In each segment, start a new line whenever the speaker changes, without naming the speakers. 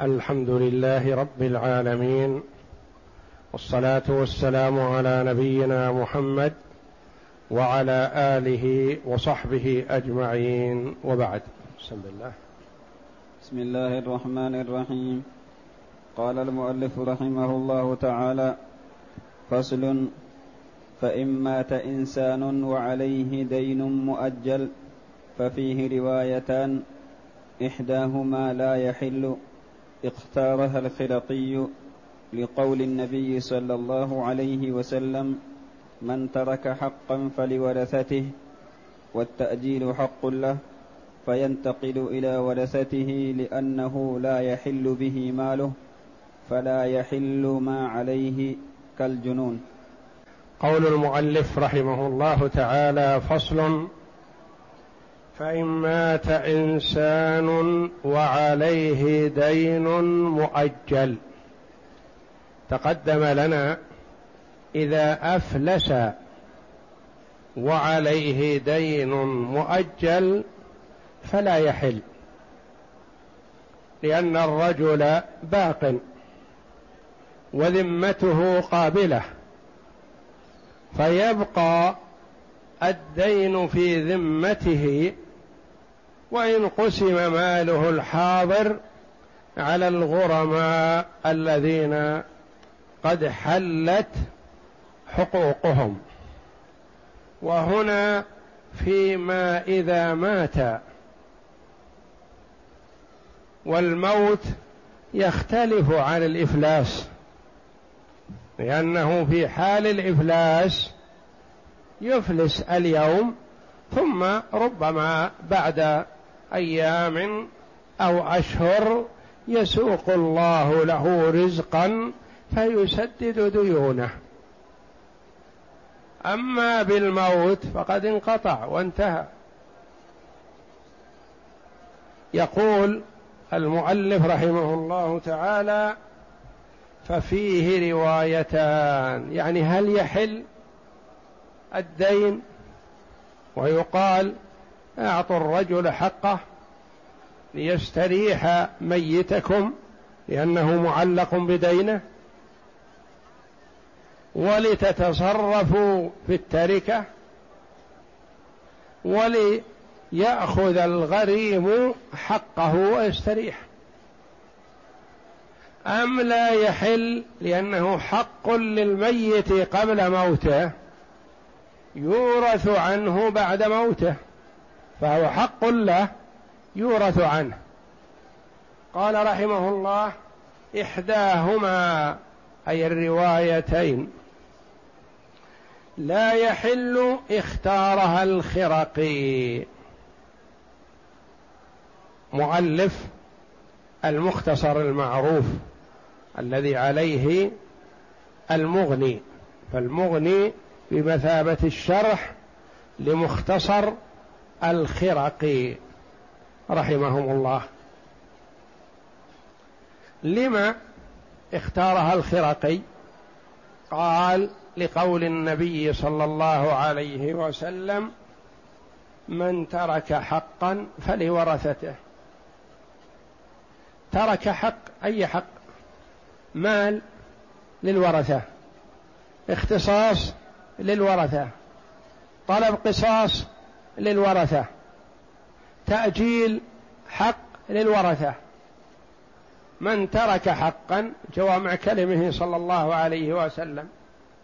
الحمد لله رب العالمين والصلاة والسلام على نبينا محمد وعلى آله وصحبه أجمعين. وبعد. بسم الله.
بسم الله الرحمن الرحيم. قال المؤلف رحمه الله تعالى فصل فإن مات إنسان وعليه دين مؤجل ففيه روايتان إحداهما لا يحل اختارها الخرقي لقول النبي صلى الله عليه وسلم من ترك حقا فلورثته والتأجيل حق له فينتقل إلى ورثته لأنه لا يحل به ماله فلا يحل ما عليه كالجنون.
قول المؤلف رحمه الله تعالى فصل فإن مات إنسان وعليه دين مؤجل. تقدم لنا إذا أفلس وعليه دين مؤجل فلا يحل لأن الرجل باق وذمته قابلة فيبقى الدين في ذمته وإن قسم ماله الحاضر على الغرماء الذين قد حلت حقوقهم. وهنا فيما إذا مات والموت يختلف عن الإفلاس لأنه في حال الإفلاس يفلس اليوم ثم ربما بعد أيام أو أشهر يسوق الله له رزقا فيسدد ديونه. أما بالموت فقد انقطع وانتهى. يقول المؤلف رحمه الله تعالى ففيه روايتان يعني هل يحل الدين؟ ويقال أعطوا الرجل حقه ليستريح ميتكم لأنه معلق بدينه ولتتصرفوا في التركة وليأخذ الغريم حقه ويستريح. أم لا يحل لأنه حق للميت قبل موته يورث عنه بعد موته؟ فهو حق له يورث عنه. قال رحمه الله إحداهما أي الروايتين لا يحل اختارها الخرقي. مؤلف المختصر المعروف الذي عليه المغني فالمغني بمثابة الشرح لمختصر الخرقي رحمهم الله. لما اختارها الخرقي قال لقول النبي صلى الله عليه وسلم من ترك حقا فلورثته. ترك حق أي حق؟ مال للورثة اختصاص للورثة طلب قصاص للورثة. تأجيل حق للورثة. من ترك حقا جوامع كلمه صلى الله عليه وسلم.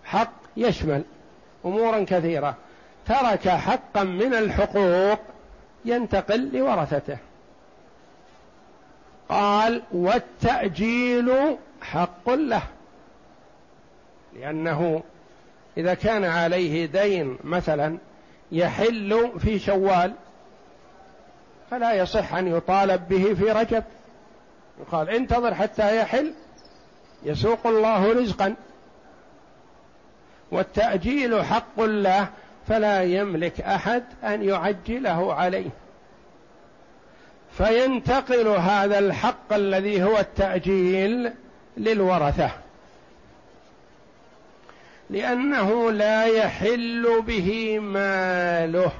حق يشمل امورا كثيرة. ترك حقا من الحقوق ينتقل لورثته. قال والتأجيل حق له. لأنه إذا كان عليه دين مثلا يحل في شوال فلا يصح أن يطالب به في رجب. يقال انتظر حتى يحل يسوق الله رزقا. والتأجيل حق له فلا يملك أحد أن يعجله عليه. فينتقل هذا الحق الذي هو التأجيل للورثة. لأنه لا يحل به ماله.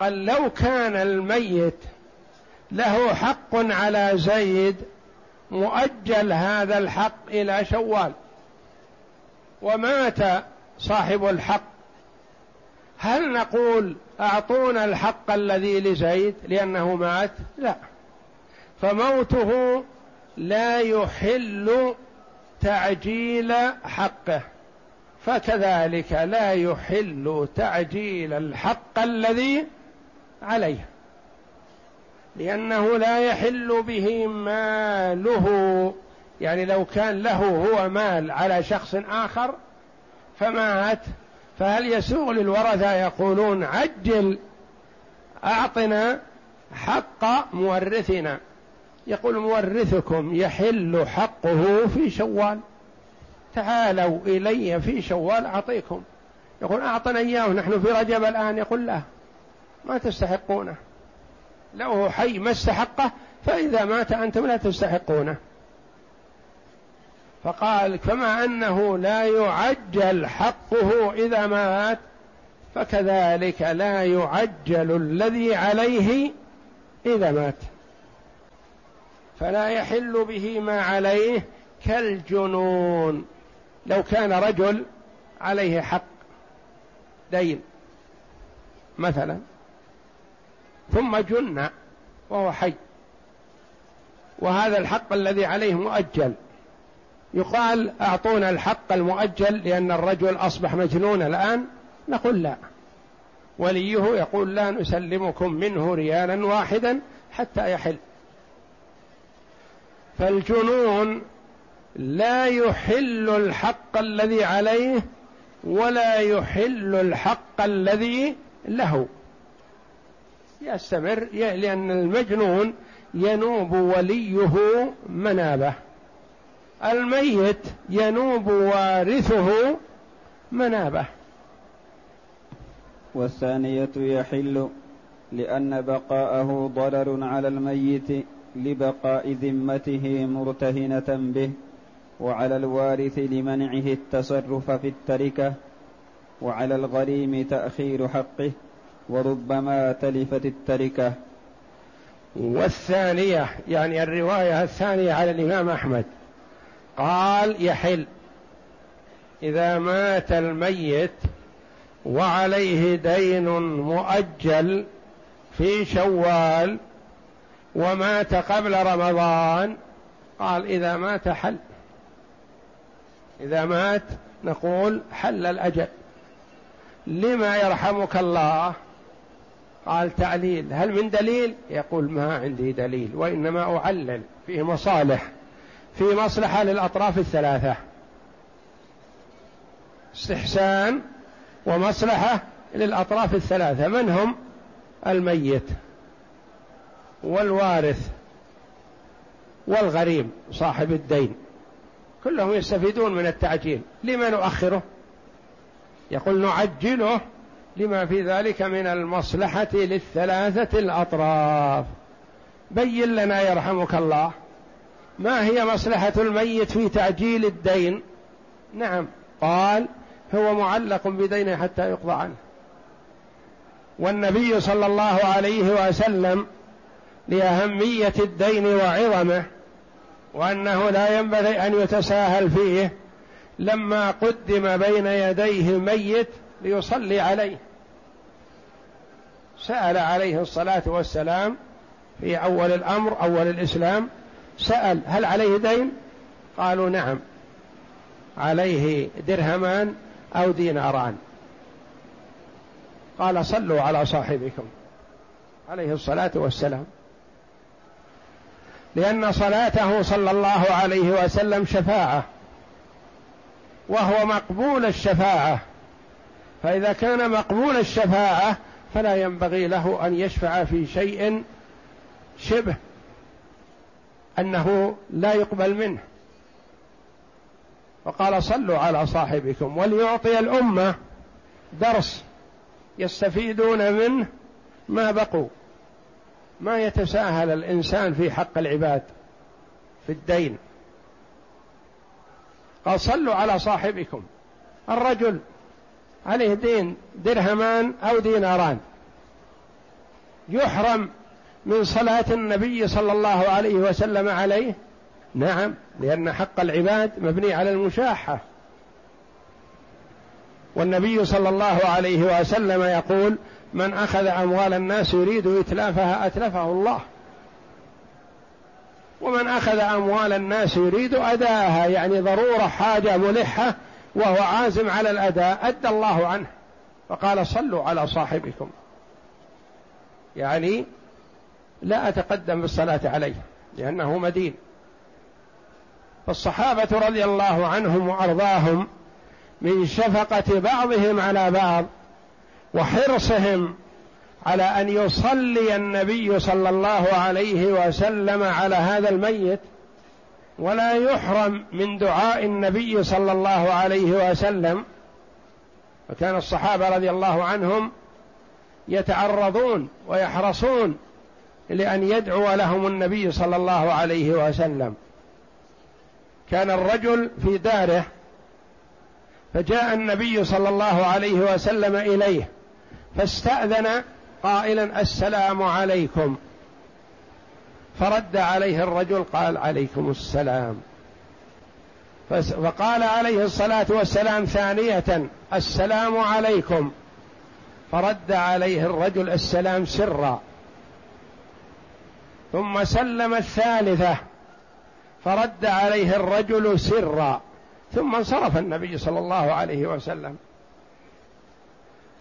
قال لو كان الميت له حق على زيد مؤجل هذا الحق إلى شوال. ومات صاحب الحق. هل نقول أعطونا الحق الذي لزيد لأنه مات؟ لا. فموته لا يحل تعجيل حقه. فكذلك لا يحل تعجيل الحق الذي عليه لأنه لا يحل به ماله. يعني لو كان له هو مال على شخص آخر فمات فهل يسوغ للورثة يقولون عجل أعطنا حق مورثنا؟ يقول مورثكم يحل حقه في شوال. تعالوا إلي في شوال أعطيكم. يقول أعطنا إياه نحن في رجب الآن. يقول لا ما تستحقونه. لو حي ما استحقه فإذا مات أنتم لا تستحقونه. فقال فما أنه لا يعجل حقه إذا مات فكذلك لا يعجل الذي عليه إذا مات. فلا يحل به ما عليه كالجنون. لو كان رجل عليه حق دين مثلا ثم جن وهو حي. وهذا الحق الذي عليه مؤجل. يقال أعطونا الحق المؤجل لأن الرجل أصبح مجنون الآن نقول لا. وليه يقول لا نسلمكم منه ريالا واحدا حتى يحل. فالجنون لا يحل الحق الذي عليه ولا يحل الحق الذي له. يستمر لأن المجنون ينوب وليه منابه. الميت ينوب وارثه منابه.
والثانية يحل لأن بقاءه ضرر على الميت لبقاء ذمته مرتهنة به. وعلى الوارث لمنعه التصرف في التركة وعلى الغريم تأخير حقه وربما تلفت التركة.
والثانية يعني الرواية الثانية على الإمام أحمد. قال يحل. إذا مات الميت وعليه دين مؤجل في شوال ومات قبل رمضان قال إذا مات حل. إذا مات نقول حل الأجل. لما يرحمك الله؟ قال تعليل. هل من دليل؟ يقول ما عندي دليل وإنما أعلل فيه مصالح في مصلحة للأطراف الثلاثة. استحسان ومصلحة للأطراف الثلاثة. من هم؟ الميت والوارث والغريم صاحب الدين. كلهم يستفيدون من التعجيل. لما نؤخره؟ يقول نعجله لما في ذلك من المصلحة للثلاثة الأطراف. بين لنا يرحمك الله. ما هي مصلحة الميت في تعجيل الدين؟ نعم قال هو معلق بدينه حتى يقضى عنه. والنبي صلى الله عليه وسلم لأهمية الدين وعظمه وأنه لا ينبغي أن يتساهل فيه لما قدم بين يديه ميت ليصلي عليه. سأل عليه الصلاة والسلام في أول الأمر أول الإسلام سأل هل عليه دين؟ قالوا نعم. عليه درهمان أو ديناران. قال صلوا على صاحبكم. عليه الصلاة والسلام. لأن صلاته صلى الله عليه وسلم شفاعة وهو مقبول الشفاعة. فإذا كان مقبول الشفاعة فلا ينبغي له أن يشفع في شيء شبه أنه لا يقبل منه. وقال صلوا على صاحبكم وليعطي الأمة درس يستفيدون منه ما بقوا. ما يتساهل الإنسان في حق العباد في الدين. قال صلوا على صاحبكم. الرجل عليه دين درهمان أو ديناران. يحرم من صلاة النبي صلى الله عليه وسلم عليه؟ نعم لأن حق العباد مبني على المشاحة. والنبي صلى الله عليه وسلم يقول من أخذ أموال الناس يريد إتلافها أتلفه الله. ومن أخذ أموال الناس يريد أداءها يعني ضرورة حاجة ملحة وهو عازم على الأداء أدى الله عنه. فقال صلوا على صاحبكم. يعني لا أتقدم بالصلاة عليه لأنه مدين. فالصحابة رضي الله عنهم وأرضاهم من شفقة بعضهم على بعض وحرصهم على أن يصلي النبي صلى الله عليه وسلم على هذا الميت ولا يحرم من دعاء النبي صلى الله عليه وسلم. وكان الصحابة رضي الله عنهم يتعرضون ويحرصون لأن يدعو لهم النبي صلى الله عليه وسلم. كان الرجل في داره فجاء النبي صلى الله عليه وسلم إليه فاستأذن قائلا السلام عليكم. فرد عليه الرجل قال عليكم السلام. فقال عليه الصلاة والسلام ثانية السلام عليكم. فرد عليه الرجل السلام سرا. ثم سلم الثالثة فرد عليه الرجل سرا. ثم انصرف النبي صلى الله عليه وسلم.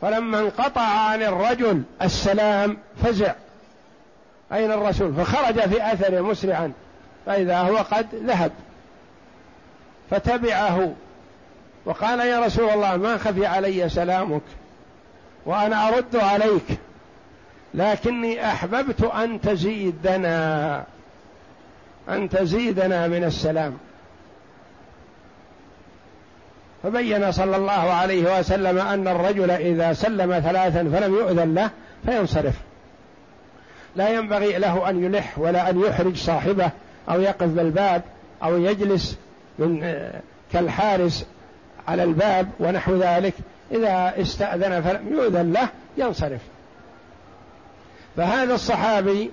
فلما انقطع عن الرجل السلام فزع. أين الرسول؟ فخرج في أثره مسرعا. فإذا هو قد ذهب. فتبعه. وقال يا رسول الله ما خفي علي سلامك وأنا أرد عليك لكني أحببت أن تزيدنا أن تزيدنا من السلام. فبين صلى الله عليه وسلم أن الرجل إذا سلم ثلاثا فلم يؤذن له فينصرف. لا ينبغي له أن يلح ولا أن يحرج صاحبه أو يقف بالباب أو يجلس من كالحارس على الباب ونحو ذلك. إذا استأذن فلم يؤذن له ينصرف. فهذا الصحابي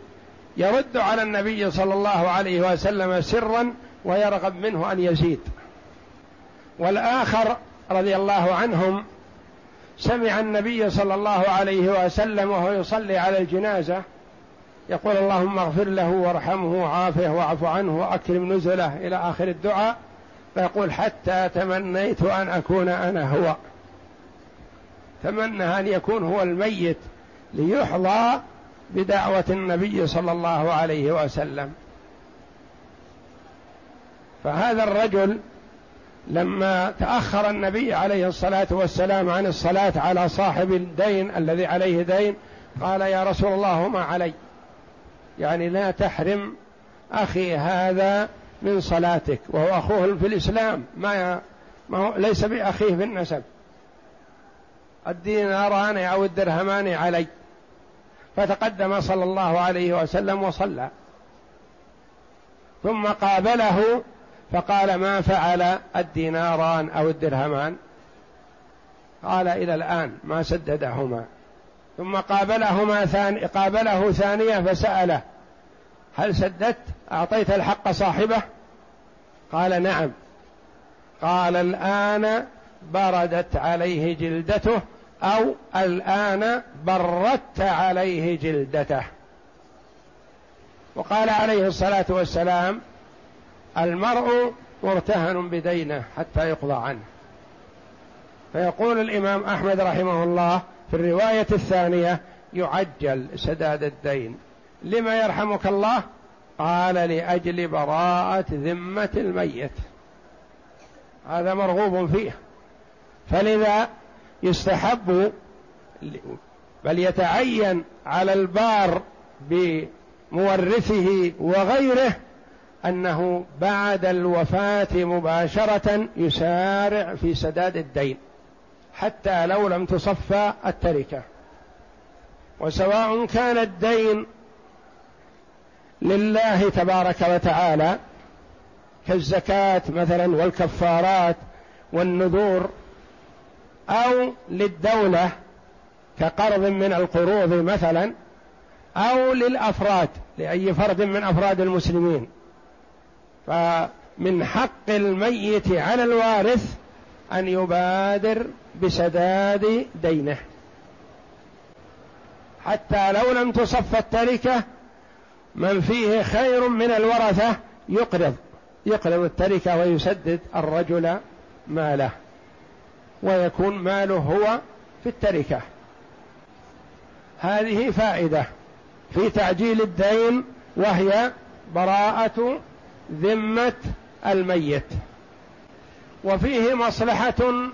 يرد على النبي صلى الله عليه وسلم سرا ويرغب منه أن يزيد. والآخر رضي الله عنهم سمع النبي صلى الله عليه وسلم وهو يصلي على الجنازة يقول اللهم اغفر له وارحمه وعافه واعف عنه وأكرم نزله إلى آخر الدعاء. فيقول حتى تمنيت أن أكون أنا هو. تمنى أن يكون هو الميت ليحظى بدعوة النبي صلى الله عليه وسلم. فهذا الرجل لما تأخر النبي عليه الصلاة والسلام عن الصلاة على صاحب الدين الذي عليه دين قال يا رسول الله ما علي؟ يعني لا تحرم أخي هذا من صلاتك وهو أخوه في الإسلام ما ما هو ليس بأخيه في النسب الديناران أو الدرهمان علي. فتقدم صلى الله عليه وسلم وصلى. ثم قابله فقال ما فعل الديناران أو الدرهمان؟ قال إلى الآن ما سددهما. ثم قابلهما ثاني قابله ثانية فسأله هل سددت؟ أعطيت الحق صاحبه؟ قال نعم. قال الآن بردت عليه جلدته أو الآن بردت عليه جلدته. وقال عليه الصلاة والسلام المرء مرتهن بدينه حتى يقضى عنه. فيقول الإمام أحمد رحمه الله في الرواية الثانية يعجل سداد الدين. لما يرحمك الله؟ قال لأجل براءة ذمة الميت. هذا مرغوب فيه. فلذا يستحب بل يتعين على البار بمورثه وغيره أنه بعد الوفاة مباشرة يسارع في سداد الدين حتى لو لم تصفى التركة. وسواء كان الدين لله تبارك وتعالى كالزكاة مثلا والكفارات والنذور أو للدولة كقرض من القروض مثلا أو للأفراد لأي فرد من أفراد المسلمين. فمن حق الميت على الوارث أن يبادر بسداد دينه. حتى لو لم تصف التركة من فيه خير من الورثة يقرض يقرض التركة ويسدد الرجل ماله ويكون ماله هو في التركة. هذه فائدة في تعجيل الدين وهي براءة ذمة الميت. وفيه مصلحة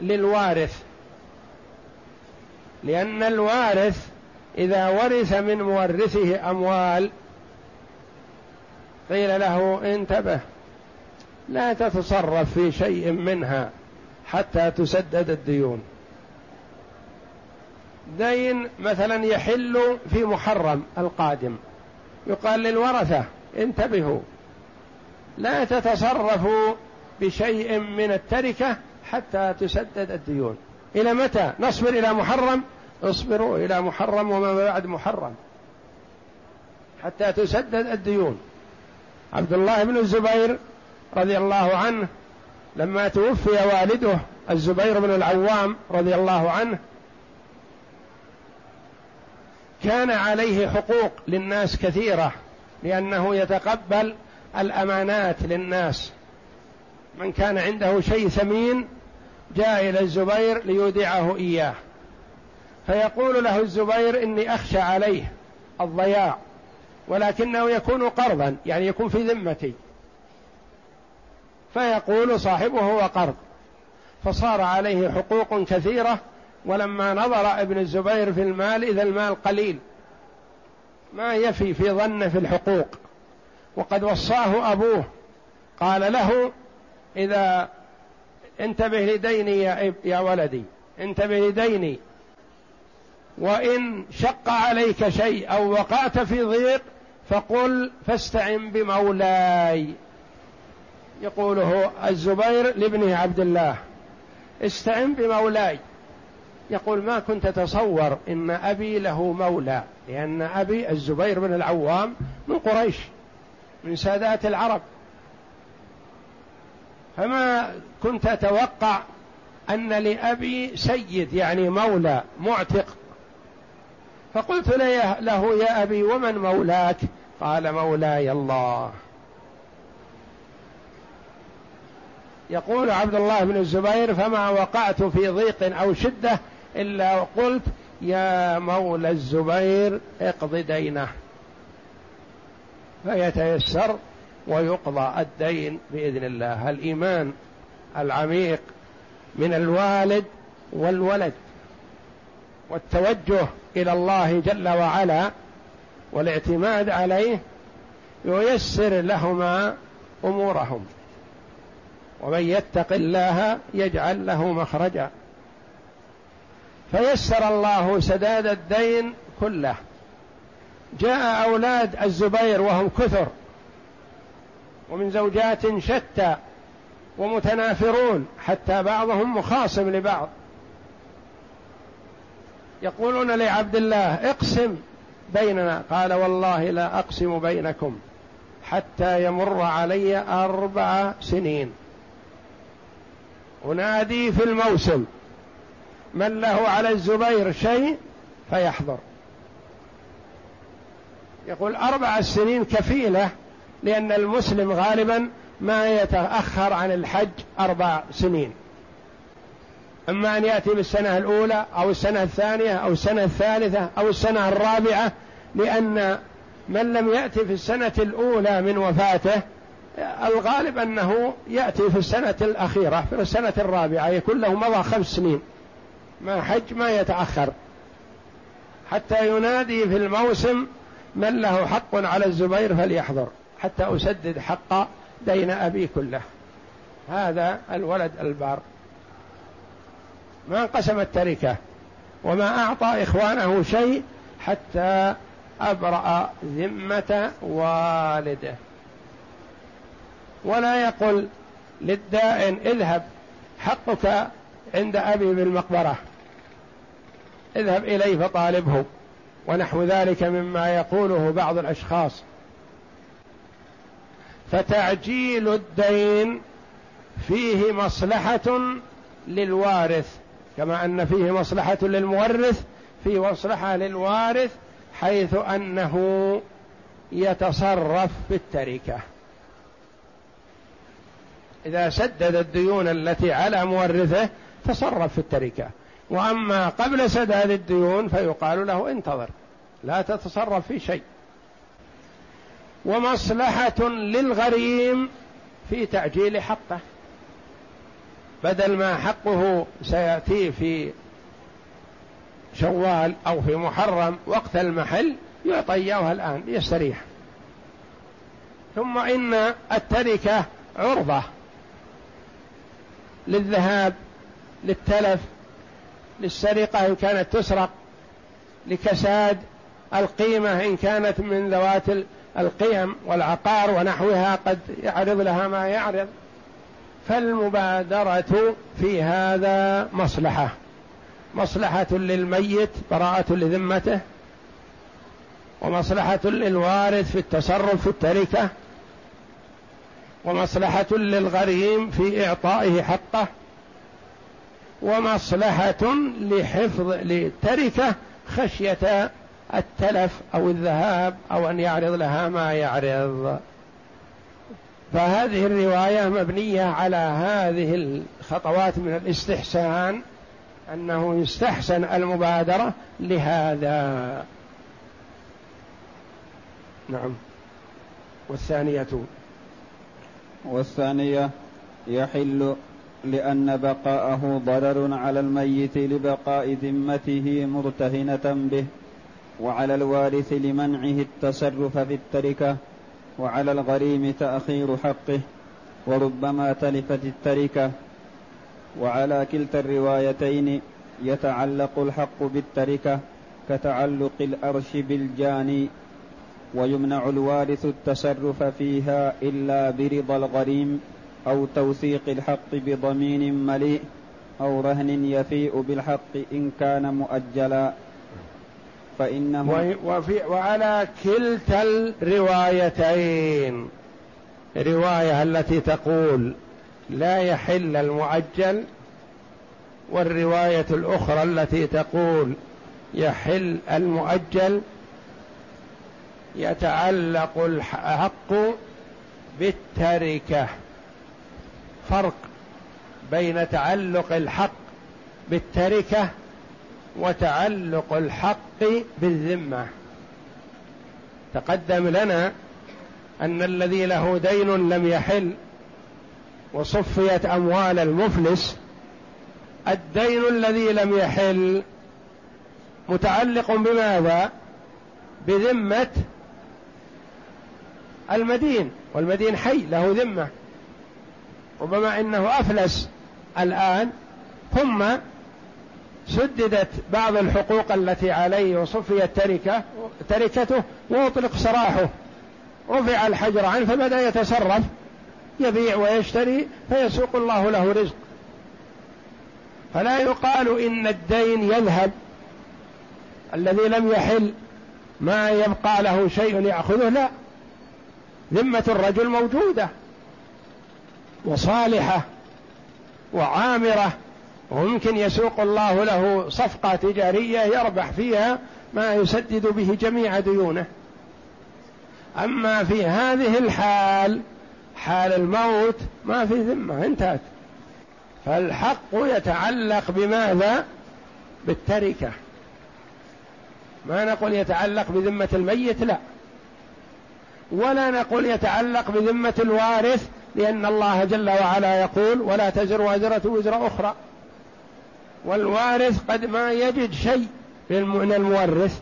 للوارث. لأن الوارث إذا ورث من مورثه أموال قيل له انتبه لا تتصرف في شيء منها حتى تسدد الديون. دين مثلا يحل في محرم القادم. يقال للورثة انتبهوا. لا تتصرفوا بشيء من التركة حتى تسدد الديون. إلى متى؟ نصبر إلى محرم؟ اصبروا إلى محرم وما بعد محرم. حتى تسدد الديون. عبد الله بن الزبير رضي الله عنه لما توفي والده الزبير بن العوام رضي الله عنه كان عليه حقوق للناس كثيرة لأنه يتقبل الأمانات للناس. من كان عنده شيء ثمين جاء إلى الزبير ليودعه إياه. فيقول له الزبير إني أخشى عليه الضياع ولكنه يكون قرضا يعني يكون في ذمتي. فيقول صاحبه وقرض فصار عليه حقوق كثيرة ولما نظر ابن الزبير في المال إذا المال قليل. ما يفي في ظنه في الحقوق. وقد وصاه أبوه. قال له إذا انتبه لديني يا, يا ولدي انتبه لديني. وإن شق عليك شيء أو وقعت في ضيق فقل فاستعن بمولاي. يقوله الزبير لابنه عبد الله. استعن بمولاي. يقول ما كنت أتصور إن أبي له مولى لأن أبي الزبير بن العوام من قريش. من سادات العرب. فما كنت أتوقع أن لأبي سيد يعني مولى معتق. فقلت له يا أبي ومن مولاك؟ قال مولاي الله. يقول عبد الله بن الزبير فما وقعت في ضيق أو شدة إلا قلت يا مولى الزبير اقض دينه. فيتيسر ويقضى الدين بإذن الله. الإيمان العميق من الوالد والولد والتوجه إلى الله جل وعلا والاعتماد عليه ييسر لهما أمورهم. ومن يتق الله يجعل له مخرجا. فيسر الله سداد الدين كله. جاء أولاد الزبير وهم كثر ومن زوجات شتى ومتنافرون حتى بعضهم مخاصم لبعض. يقولون لعبد الله اقسم بيننا قال والله لا أقسم بينكم حتى يمر علي أربع سنين. أنادي في الموسم من له على الزبير شيء فيحضر. يقول أربع سنين كفيلة لأن المسلم غالبا ما يتأخر عن الحج أربع سنين. أما أن يأتي بالسنة الأولى أو السنة الثانية أو السنة الثالثة أو السنة الرابعة لأن من لم يأتي في السنة الأولى من وفاته الغالب أنه يأتي في السنة الأخيرة في السنة الرابعة يكون له مضى خمس سنين. ما حج ما يتأخر. حتى ينادي في الموسم من له حق على الزبير فليحضر حتى أسدد حق دين أبي كله. هذا الولد البار. ما انقسم التركة وما أعطى إخوانه شيء حتى أبرأ ذمة والده. ولا يقل للدائن اذهب حقك عند أبي بالمقبرة اذهب إليه فطالبه. ونحو ذلك مما يقوله بعض الأشخاص. فتعجيل الدين فيه مصلحة للوارث كما أن فيه مصلحة للمورث في مصلحة للوارث حيث أنه يتصرف في التركة إذا سدد الديون التي على مورثه تصرف في التركة. وأما قبل سداد الديون فيقال له انتظر لا تتصرف في شيء. ومصلحة للغريم في تعجيل حقه. بدل ما حقه سيأتيه في شوال أو في محرم وقت المحل يعطى إياه الآن يستريح. ثم إن التركة عرضة للذهاب للتلف للسرقة إن كانت تسرق لكساد القيمة إن كانت من ذوات القيم والعقار ونحوها قد يعرض لها ما يعرض. فالمبادرة في هذا مصلحة. مصلحة للميت براءة لذمته. ومصلحة للوارث في التصرف في التركة. ومصلحة للغريم في إعطائه حقه. ومصلحة لحفظ للتركة خشية التلف أو الذهاب أو أن يعرض لها ما يعرض. فهذه الرواية مبنية على هذه الخطوات من الاستحسان أنه يستحسن المبادرة لهذا. نعم. والثانية؟
والثانية يحل لأن بقاءه ضرر على الميت لبقاء ذمته مرتهنة به وعلى الوارث لمنعه التصرف في التركة وعلى الغريم تأخير حقه وربما تلفت التركة. وعلى كلتا الروايتين يتعلق الحق بالتركة كتعلق الأرش بالجاني ويمنع الوارث التصرف فيها إلا برضا الغريم. أو توثيق الحق بضمين مليء أو رهن يفيء بالحق إن كان مؤجلا.
فإنه وفي وعلى كلتا الروايتين. رواية التي تقول لا يحل المؤجل والرواية الأخرى التي تقول يحل المؤجل يتعلق الحق بالتركة. فرق بين تعلق الحق بالتركة وتعلق الحق بالذمة. تقدم لنا أن الذي له دين لم يحل وصفيت أموال المفلس الدين الذي لم يحل متعلق بماذا؟ بذمة المدين والمدين حي له ذمة. وبما إنه أفلس الآن ثم سددت بعض الحقوق التي عليه وصفيت تركه تركته وأطلق سراحه. رفع الحجر عنه فبدأ يتصرف يبيع ويشتري فيسوق الله له رزق. فلا يقال إن الدين يذهب. الذي لم يحل ما يبقى له شيء يأخذه لا. ذمة الرجل موجودة. وصالحة وعامرة وممكن يسوق الله له صفقة تجارية يربح فيها ما يسدد به جميع ديونه. أما في هذه الحال حال الموت ما في ذمة انتهت. فالحق يتعلق بماذا؟ بالتركة. ما نقول يتعلق بذمة الميت؟ لا. ولا نقول يتعلق بذمة الوارث لأن الله جل وعلا يقول ولا تزر وازرة وزر أخرى. والوارث قد ما يجد شيء من المورث.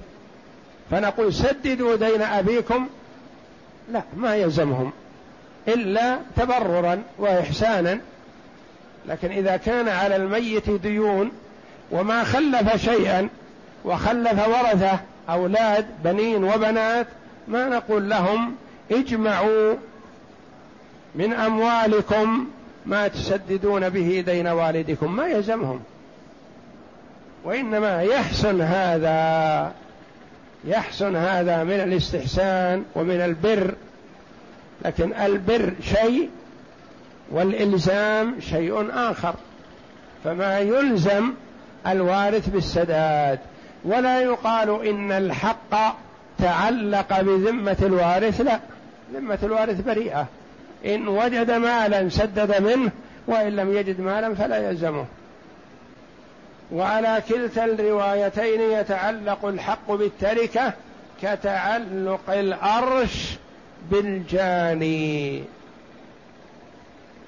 فنقول سددوا دين أبيكم. لا ما يلزمهم. إلا تبررا وإحسانا. لكن إذا كان على الميت ديون وما خلف شيئا وخلف ورثة أولاد بنين وبنات ما نقول لهم اجمعوا من أموالكم ما تسددون به دين والدكم ما يلزمهم. وإنما يحسن هذا يحسن هذا من الاستحسان ومن البر. لكن البر شيء والإلزام شيء آخر. فما يلزم الوارث بالسداد. ولا يقال إن الحق تعلق بذمة الوارث لا. ذمة الوارث بريئة. إن وجد مالا سدد منه وإن لم يجد مالا فلا يلزمه. وعلى كلتا الروايتين يتعلق الحق بالتركة كتعلق الأرش بالجاني.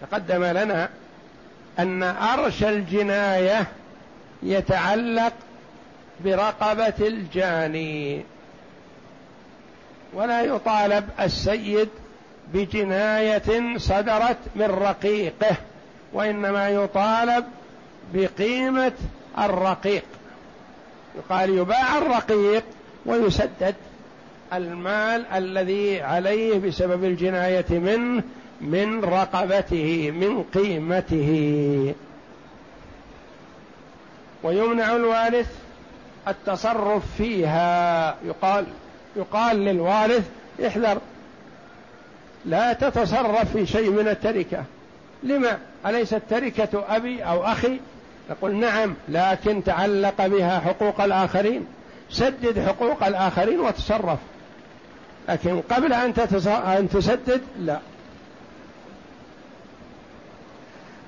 تقدم لنا أن أرش الجناية يتعلق برقبة الجاني. ولا يطالب السيد بجناية صدرت من رقيقه وإنما يطالب بقيمة الرقيق. يقال يباع الرقيق ويسدد المال الذي عليه بسبب الجناية منه من رقبته من قيمته. ويمنع الوارث التصرف فيها. يقال يقال للوارث احذر لا تتصرف في شيء من التركة. لما؟ أليست تركة أبي أو أخي؟ يقول نعم لكن تعلق بها حقوق الآخرين. سدد حقوق الآخرين وتصرف. لكن قبل أن, أن تسدد لا.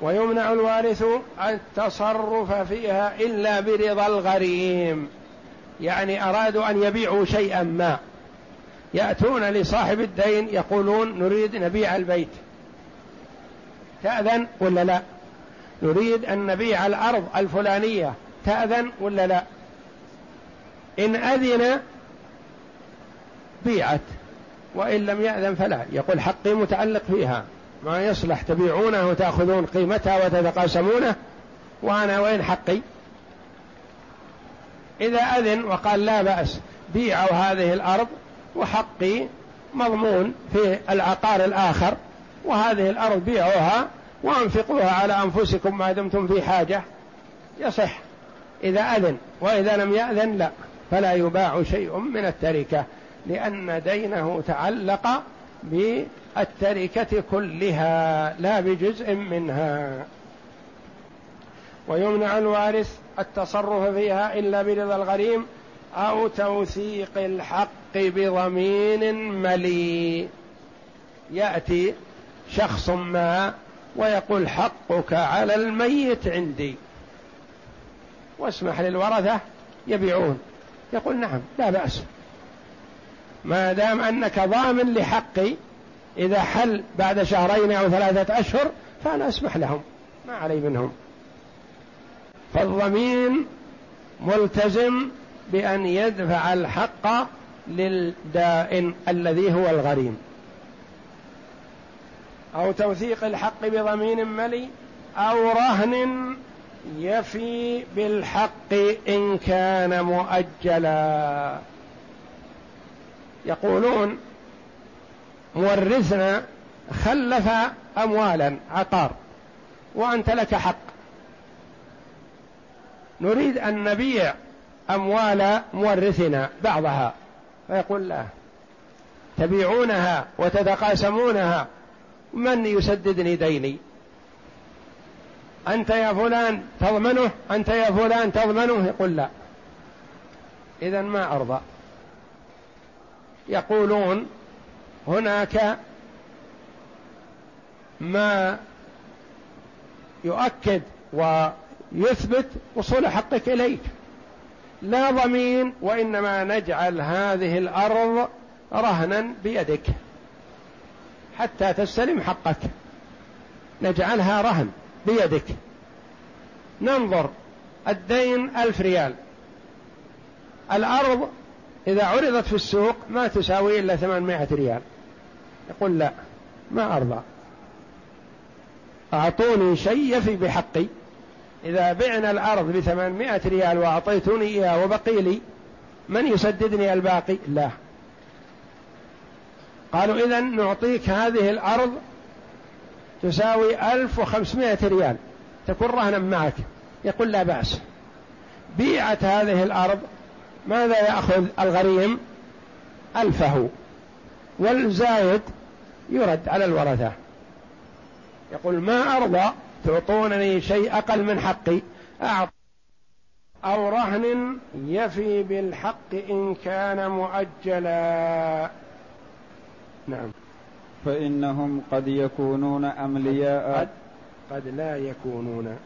ويمنع الوارث التصرف فيها إلا برضا الغريم. يعني أرادوا أن يبيعوا شيئا ما. يأتون لصاحب الدين يقولون نريد نبيع البيت. تأذن ولا لا؟ نريد أن نبيع الأرض الفلانية. تأذن ولا لا؟ إن أذن بيعت وإن لم يأذن فلا. يقول حقي متعلق فيها. ما يصلح تبيعونه وتأخذون قيمتها وتتقاسمونه؟ وأنا وين حقي؟ إذا أذن وقال لا بأس بيعوا هذه الأرض وحقي مضمون في العقار الآخر وهذه الأرض بيعوها وأنفقوها على أنفسكم ما دمتم في حاجة. يصح. إذا أذن وإذا لم يأذن لا. فلا يباع شيء من التركة لأن دينه تعلق بالتركة كلها لا بجزء منها. ويمنع الوارث التصرف فيها إلا برضا الغريم أو توثيق الحق. بضمين ملي يأتي شخص ما ويقول حقك على الميت عندي. واسمح للورثة يبيعون. يقول نعم لا بأس. ما دام أنك ضامن لحقي إذا حل بعد شهرين أو ثلاثة أشهر فأنا أسمح لهم. ما علي منهم. فالضمين ملتزم بأن يدفع الحق للدائن الذي هو الغريم. أو توثيق الحق بضمين ملي أو رهن يفي بالحق إن كان مؤجلا. يقولون مورثنا خلف أموالا عقار وأنت لك حق. نريد أن نبيع أموال مورثنا بعضها. فيقول لا. تبيعونها وتتقاسمونها. من يسددني ديني؟ أنت يا فلان تضمنه أنت يا فلان تضمنه. يقول لا. إذا ما أرضى. يقولون هناك ما يؤكد ويثبت وصول حقك إليك. لا ضمين وإنما نجعل هذه الأرض رهنا بيدك حتى تستلم حقك. نجعلها رهن بيدك. ننظر الدين ألف ريال. الأرض إذا عرضت في السوق ما تساوي إلا ثمانمائة ريال. يقول لا ما أرضى. أعطوني شيء يفي بحقي. إذا بعنا الأرض بثمانمائة ريال وأعطيتوني إياه وبقي لي من يسددني الباقي؟ لا. قالوا إذا نعطيك هذه الأرض تساوي ألف وخمسمائة ريال. تكون رهنا معك. يقول لا بأس. بيعت هذه الأرض ماذا يأخذ الغريم؟ ألفه. والزايد يرد على الورثة. يقول ما أرضى؟ تعطونني شيء أقل من حقي. أعط أو رهن يفي بالحق إن كان مؤجلا. نعم.
فإنهم قد يكونون أملياء.
قد, قد لا يكونون.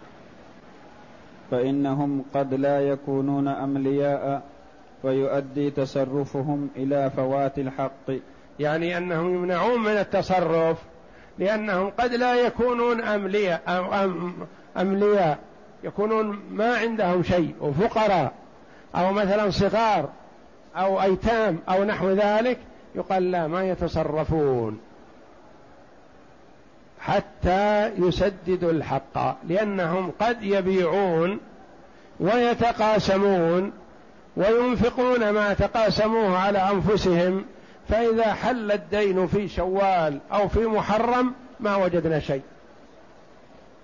فإنهم قد لا يكونون أملياء. ويؤدي تصرفهم إلى فوات الحق.
يعني أنهم يمنعون من التصرف. لأنهم قد لا يكونون أملياء أو أم أملياء يكونون ما عندهم شيء وفقراء أو مثلا صغار أو أيتام أو نحو ذلك. يقال لا ما يتصرفون. حتى يسددوا الحق لأنهم قد يبيعون ويتقاسمون وينفقون ما تقاسموه على أنفسهم. فإذا حل الدين في شوال أو في محرم ما وجدنا شيء.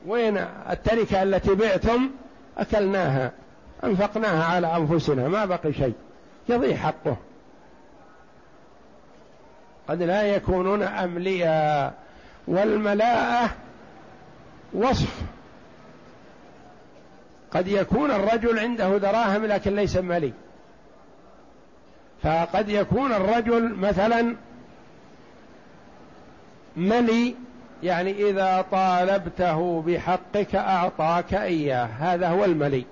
وين التركة التي بعتم؟ أكلناها أنفقناها على أنفسنا ما بقي شيء. يضيع حقه. قد لا يكونون أملياء والملاءة وصف. قد يكون الرجل عنده دراهم لكن ليس ملي فقد يكون الرجل مثلا ملي يعني إذا طالبته بحقك أعطاك إياه. هذا هو الملي.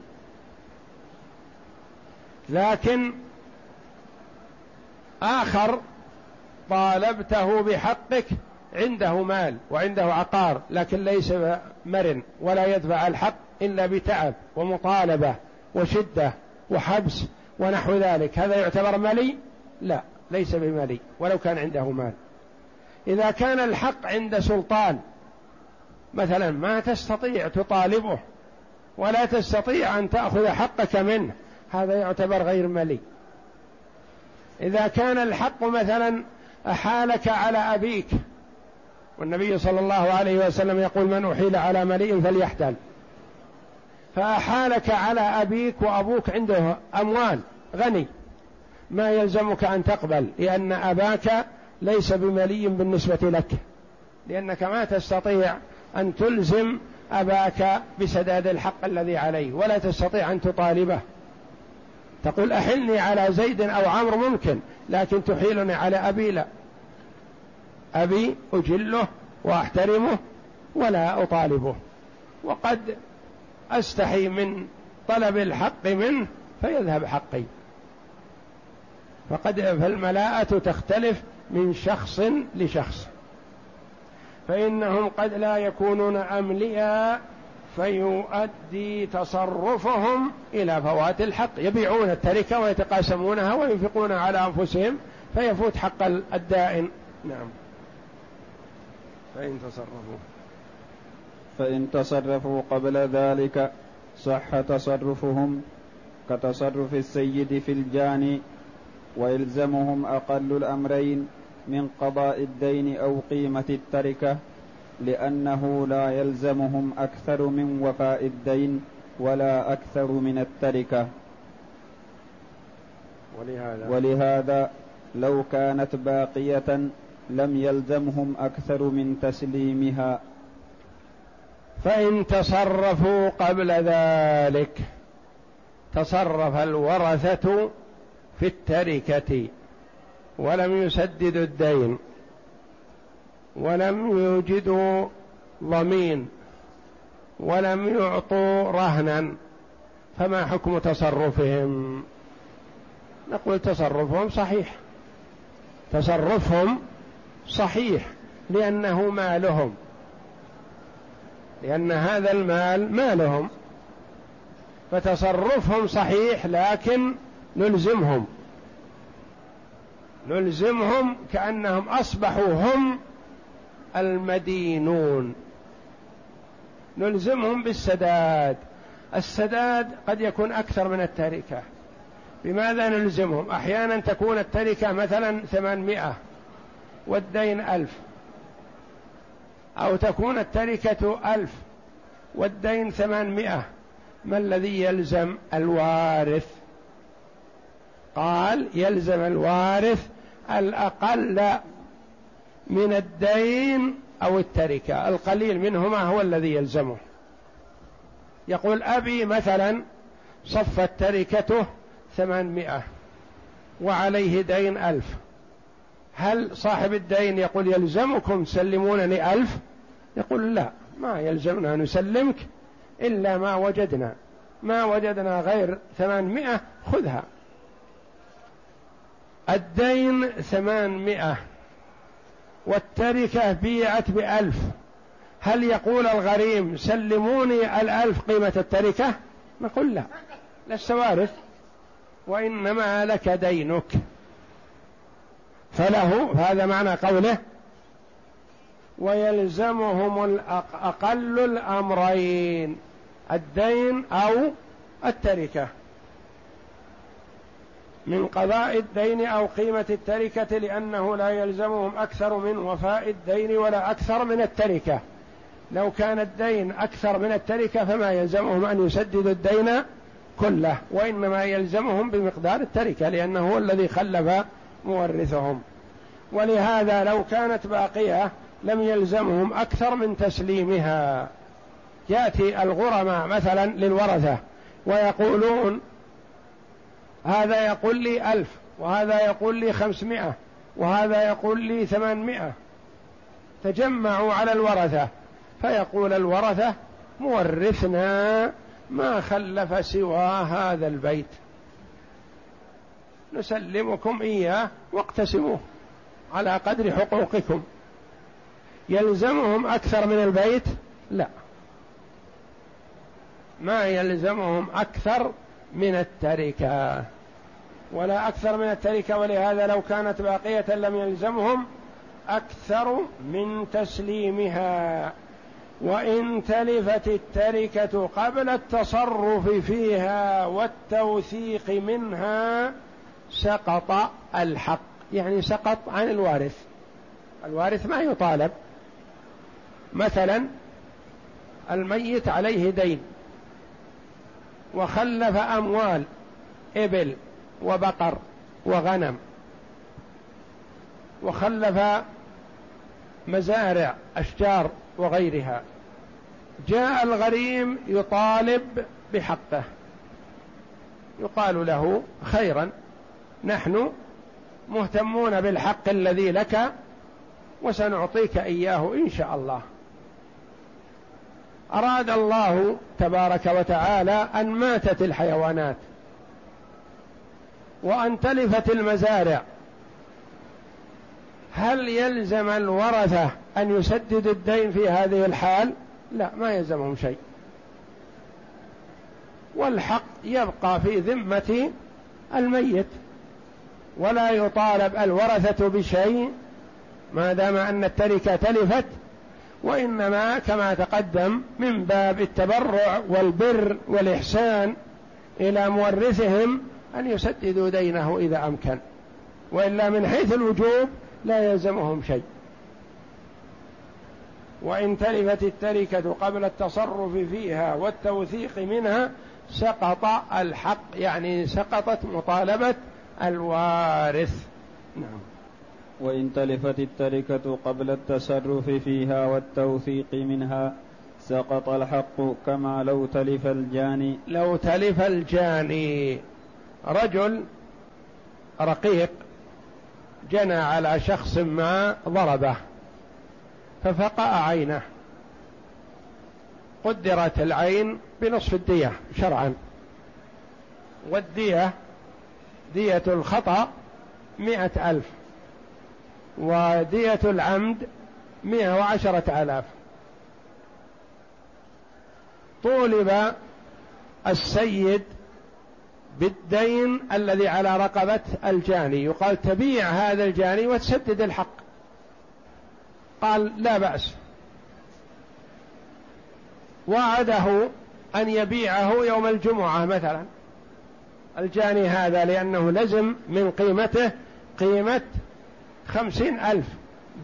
لكن آخر طالبته بحقك عنده مال وعنده عقار لكن ليس مرن ولا يدفع الحق إلا بتعب ومطالبة وشدة وحبس ونحو ذلك. هذا يعتبر ملي لا ليس بملي ولو كان عنده مال. إذا كان الحق عند سلطان مثلا ما تستطيع تطالبه ولا تستطيع أن تأخذ حقك منه هذا يعتبر غير ملي إذا كان الحق مثلا أحالك على أبيك والنبي صلى الله عليه وسلم يقول من أحيل على مليء فليحتل. فأحالك على أبيك وأبوك عنده أموال. غني. ما يلزمك أن تقبل لأن أباك ليس بملي بالنسبة لك. لأنك ما تستطيع أن تلزم أباك بسداد الحق الذي عليه ولا تستطيع أن تطالبه. تقول أحلني على زيد أو عمرو ممكن لكن تحيلني على أبي لا. أبي أجله وأحترمه ولا أطالبه. وقد أستحي من طلب الحق منه فيذهب حقي. فقد فالملاءة تختلف من شخص لشخص. فإنهم قد لا يكونون أملياء فيؤدي تصرفهم إلى فوات الحق. يبيعون التركة ويتقاسمونها وينفقون على أنفسهم فيفوت حق الدائن. نعم. فإن تصرفوا.
فإن تصرفوا قبل ذلك صح تصرفهم كتصرف السيد في الجاني ويلزمهم أقل الأمرين من قضاء الدين أو قيمة التركة لأنه لا يلزمهم أكثر من وفاء الدين ولا أكثر من التركة.
ولهذا,
ولهذا لو كانت باقية لم يلزمهم أكثر من تسليمها
فإن تصرفوا قبل ذلك تصرف الورثة في التركة ولم يسددوا الدين ولم يوجدوا ضمين ولم يعطوا رهنا فما حكم تصرفهم؟ نقول تصرفهم صحيح. تصرفهم صحيح لأنه مالهم. لأن هذا المال مالهم فتصرفهم صحيح لكن نلزمهم. نلزمهم كأنهم أصبحوا هم المدينون. نلزمهم بالسداد. السداد قد يكون أكثر من التركة. بماذا نلزمهم؟ أحيانا تكون التركة مثلا ثمانمائة والدين ألف. أو تكون التركة ألف والدين ثمانمائة. ما الذي يلزم الوارث؟ قال يلزم الوارث الأقل من الدين أو التركة. القليل منهما هو الذي يلزمه. يقول أبي مثلا صفت تركته ثمانمائة وعليه دين ألف. هل صاحب الدين يقول يلزمكم تسلمونني ألف؟ يقول لا ما يلزمنا نسلمك إلا ما وجدنا. ما وجدنا غير ثمانمائة خذها. الدين ثمانمائة والتركة بيعت بألف. هل يقول الغريم سلموني الألف قيمة التركة؟ نقول لا لست وارث وإنما لك دينك. فله هذا معنى قوله ويلزمهم أقل الأمرين الدين أو التركة. من قضاء الدين أو قيمة التركة لأنه لا يلزمهم أكثر من وفاء الدين ولا أكثر من التركة. لو كان الدين أكثر من التركة فما يلزمهم أن يسددوا الدين كله. وإنما يلزمهم بمقدار التركة لأنه هو الذي خلف مورثهم. ولهذا لو كانت باقية لم يلزمهم أكثر من تسليمها. يأتي الغرماء مثلا للورثة ويقولون هذا يقول لي ألف وهذا يقول لي خمسمائة وهذا يقول لي ثمانمائة. تجمعوا على الورثة. فيقول الورثة مورثنا ما خلف سوى هذا البيت. نسلمكم إياه واقتسموه على قدر حقوقكم. يلزمهم أكثر من البيت؟ لا. ما يلزمهم أكثر من التركة. ولا أكثر من التركة ولهذا لو كانت باقية لم يلزمهم أكثر من تسليمها. وإن تلفت التركة قبل التصرف فيها والتوثيق منها سقط الحق يعني سقط عن الوارث. الوارث ما يطالب. مثلا الميت عليه دين وخلف أموال إبل وبقر وغنم وخلف مزارع أشجار وغيرها. جاء الغريم يطالب بحقه. يقال له خيرا. نحن مهتمون بالحق الذي لك وسنعطيك إياه إن شاء الله. أراد الله تبارك وتعالى أن ماتت الحيوانات وأن تلفت المزارع. هل يلزم الورثة أن يسددوا الدين في هذه الحال؟ لا ما يلزمهم شيء. والحق يبقى في ذمة الميت. ولا يطالب الورثة بشيء ما دام أن التركة تلفت وإنما كما تقدم من باب التبرع والبر والإحسان إلى مورثهم أن يسددوا دينه إذا أمكن. وإلا من حيث الوجوب لا يلزمهم شيء. وإن تلفت التركة قبل التصرف فيها والتوثيق منها سقط الحق يعني سقطت مطالبة الوارث. نعم.
وإن تلفت التركة قبل التصرف فيها والتوثيق منها سقط الحق كما لو تلف الجاني.
لو تلف الجاني. رجل رقيق جنى على شخص ما ضربه ففقأ عينه. قدرت العين بنصف الدية شرعا. والدية دية الخطأ مئة ألف ودية العمد مئة وعشرة آلاف. طولب السيد بالدين الذي على رقبة الجاني. يقال تبيع هذا الجاني وتسدد الحق. قال لا بأس. وعده أن يبيعه يوم الجمعة مثلا. الجاني هذا لأنه لزم من قيمته قيمة خمسين ألف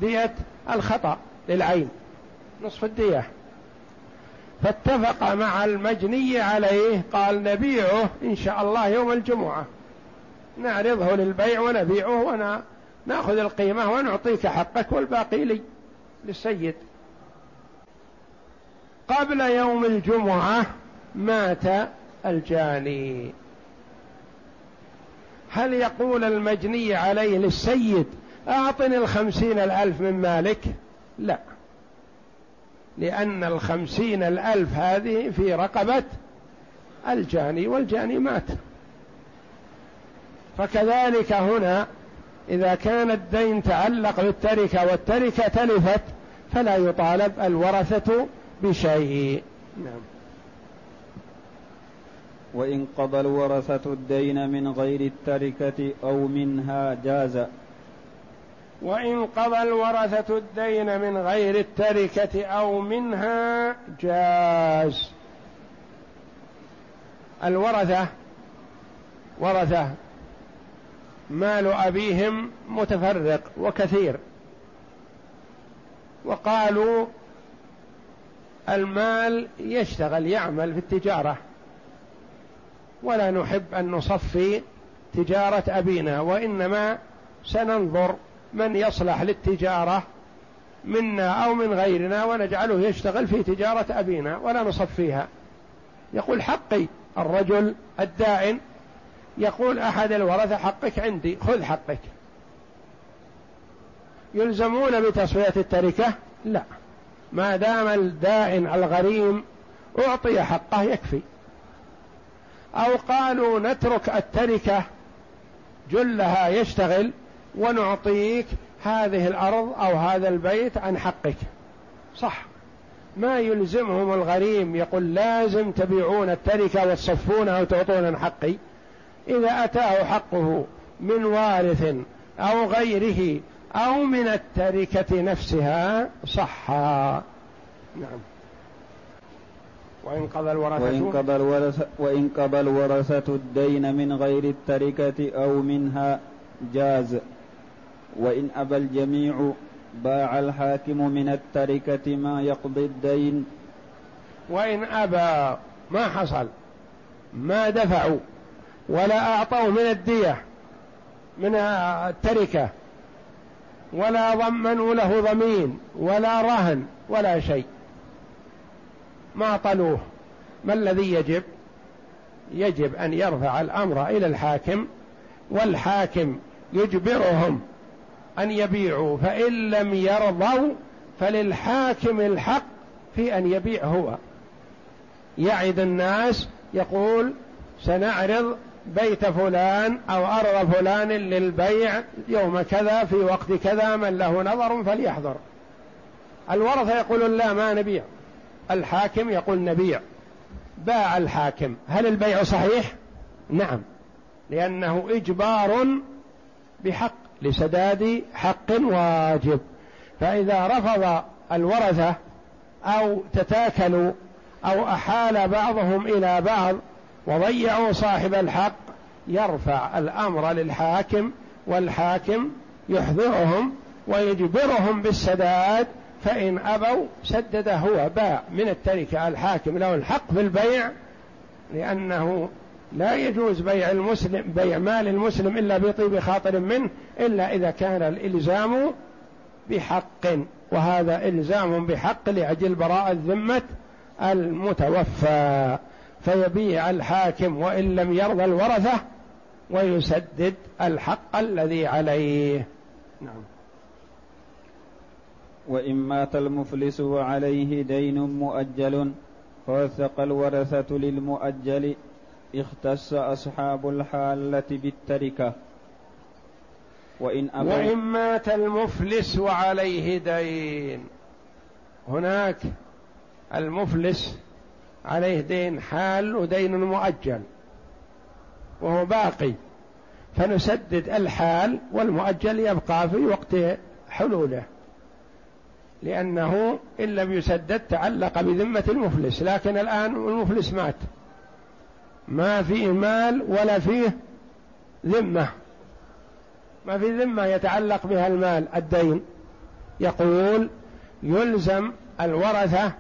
دية الخطأ للعين نصف الدية. فاتفق مع المجني عليه قال نبيعه إن شاء الله يوم الجمعة. نعرضه للبيع ونبيعه نأخذ القيمة ونعطيك حقك والباقي لي للسيد. قبل يوم الجمعة مات الجاني. هل يقول المجني عليه للسيد أعطني الخمسين الألف من مالك؟ لا. لأن الخمسين الألف هذه في رقبة الجاني والجاني مات. فكذلك هنا إذا كان الدين تعلق بالتركة والتركة تلفت فلا يطالب الورثة بشيء. نعم.
وإن قضى الورثة الدين من غير التركة أو منها جاز
وإن قضى الورثة الدين من غير التركة أو منها جاز. الورثة ورثة مال أبيهم متفرق وكثير. وقالوا المال يشتغل يعمل في التجارة. ولا نحب أن نصفي تجارة أبينا وإنما سننظر من يصلح للتجارة منا أو من غيرنا ونجعله يشتغل في تجارة أبينا ولا نصفيها. يقول حقي الرجل الدائن يقول أحد الورثة حقك عندي خذ حقك. يلزمون بتصفية التركة؟ لا. ما دام الدائن الغريم أعطي حقه يكفي. أو قالوا نترك التركة جلها يشتغل ونعطيك هذه الأرض أو هذا البيت عن حقك. صح. ما يلزمهم الغريم يقول لازم تبيعون التركة وتصفونها وتعطون عن حقي. إذا أتاه حقه من وارث أو غيره أو من التركة نفسها صحا. نعم. وإن قضى الورثة
وإن قضى الورثة, وإن قضى الورثة الدين من غير التركة أو منها جاز. وإن أبى الجميع باع الحاكم من التركة ما يقضي الدين.
وإن أبى ما حصل ما دفعوا ولا أعطوا من الدية من التركة ولا ضمنوا له ضمين ولا رهن ولا شيء. ما طلوه ما الذي يجب؟ يجب أن يرفع الأمر إلى الحاكم والحاكم يجبرهم أن يبيعوا فإن لم يرضوا فللحاكم الحق في أن يبيع هو. يعد الناس يقول سنعرض بيت فلان أو أرض فلان للبيع يوم كذا في وقت كذا من له نظر فليحضر. الورثة يقولون لا ما نبيع. الحاكم يقول نبيع. باع الحاكم. هل البيع صحيح؟ نعم. لأنه إجبار بحق لسداد حق واجب. فإذا رفض الورثة أو تتاكلوا أو أحال بعضهم إلى بعض وضيعوا صاحب الحق يرفع الأمر للحاكم والحاكم يحضرهم ويجبرهم بالسداد فإن أبوا سدد هو باع من التركة الحاكم له الحق في البيع لأنه لا يجوز بيع المسلم بيع مال المسلم إلا بطيب خاطر منه إلا إذا كان الإلزام بحق وهذا إلزام بحق لأجل براءة ذمة المتوفى. فيبيع الحاكم وإن لم يرضى الورثة ويسدد الحق الذي عليه. نعم.
وإن مات المفلس وعليه دين مؤجل فوثق الورثة للمؤجل اختص أصحاب الحالة بالتركة.
وإن, وإن مات المفلس وعليه دين. هناك المفلس عليه دين حال ودين مؤجل وهو باقي. فنسدد الحال والمؤجل يبقى في وقت حلوله. لأنه إن لم يسدد تعلق بذمة المفلس لكن الآن المفلس مات. ما فيه مال ولا فيه ذمة. ما في ذمة يتعلق بها المال الدين. يقول يلزم الورثة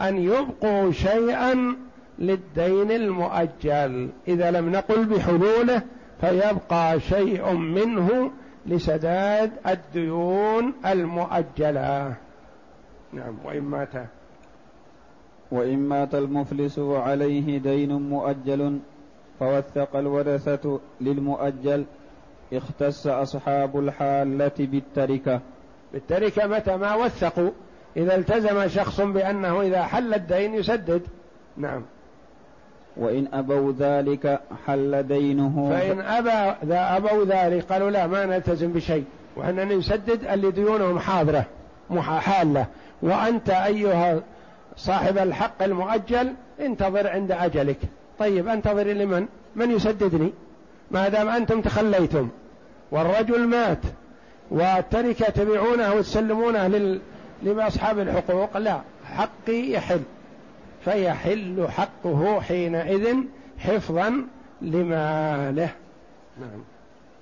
أن يبقوا شيئا للدين المؤجل. إذا لم نقل بحلوله فيبقى شيء منه لسداد الديون المؤجلة. نعم وإن مات.
وإن مات المفلس وعليه دين مؤجل فوثق الورثة للمؤجل اختص أصحاب الحالة بالتركة.
بالتركة متى؟ ما وثقوا. إذا التزم شخص بأنه إذا حل الدين يسدد. نعم.
وإن أبوا ذلك حل دينه.
فإن أبى ذا أبوا ذلك قالوا لا ما نلتزم بشيء. وأننا نسدد اللي ديونهم حاضرة حالة. وأنت أيها صاحب الحق المؤجل انتظر عند أجلك. طيب أنتظر لمن؟ من يسددني؟ ما دام أنتم تخليتم. والرجل مات والتركة تبيعونه وتسلمونه لل... لأصحاب الحقوق لا حقي يحل. فيحل حقه حينئذ حفظا لماله نعم.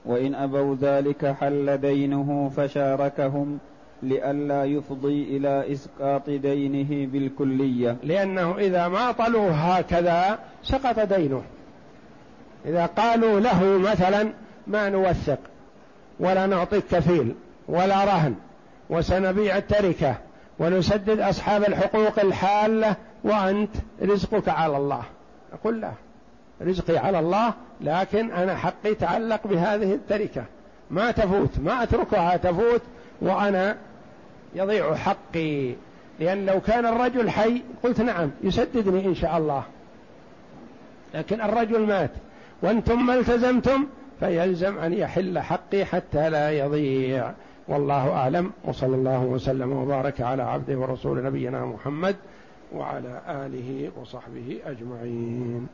وإن أبوا ذلك حل دينه فشاركهم. لئلا يفضي إلى إسقاط دينه بالكلية.
لأنه إذا ما طلوا هكذا سقط دينه. إذا قالوا له مثلا ما نوثق ولا نعطيك كفيل ولا رهن وسنبيع التركة ونسدد أصحاب الحقوق الحالة وأنت رزقك على الله. أقول لا رزقي على الله لكن أنا حقي تعلق بهذه التركة. ما تفوت ما أتركها تفوت وأنا يضيع حقي لأن لو كان الرجل حي قلت نعم يسددني إن شاء الله. لكن الرجل مات وأنتم ما التزمتم فيلزم أن يحل حقي حتى لا يضيع. والله أعلم وصلى الله وسلم وبارك على عبده ورسول نبينا محمد وعلى آله وصحبه أجمعين.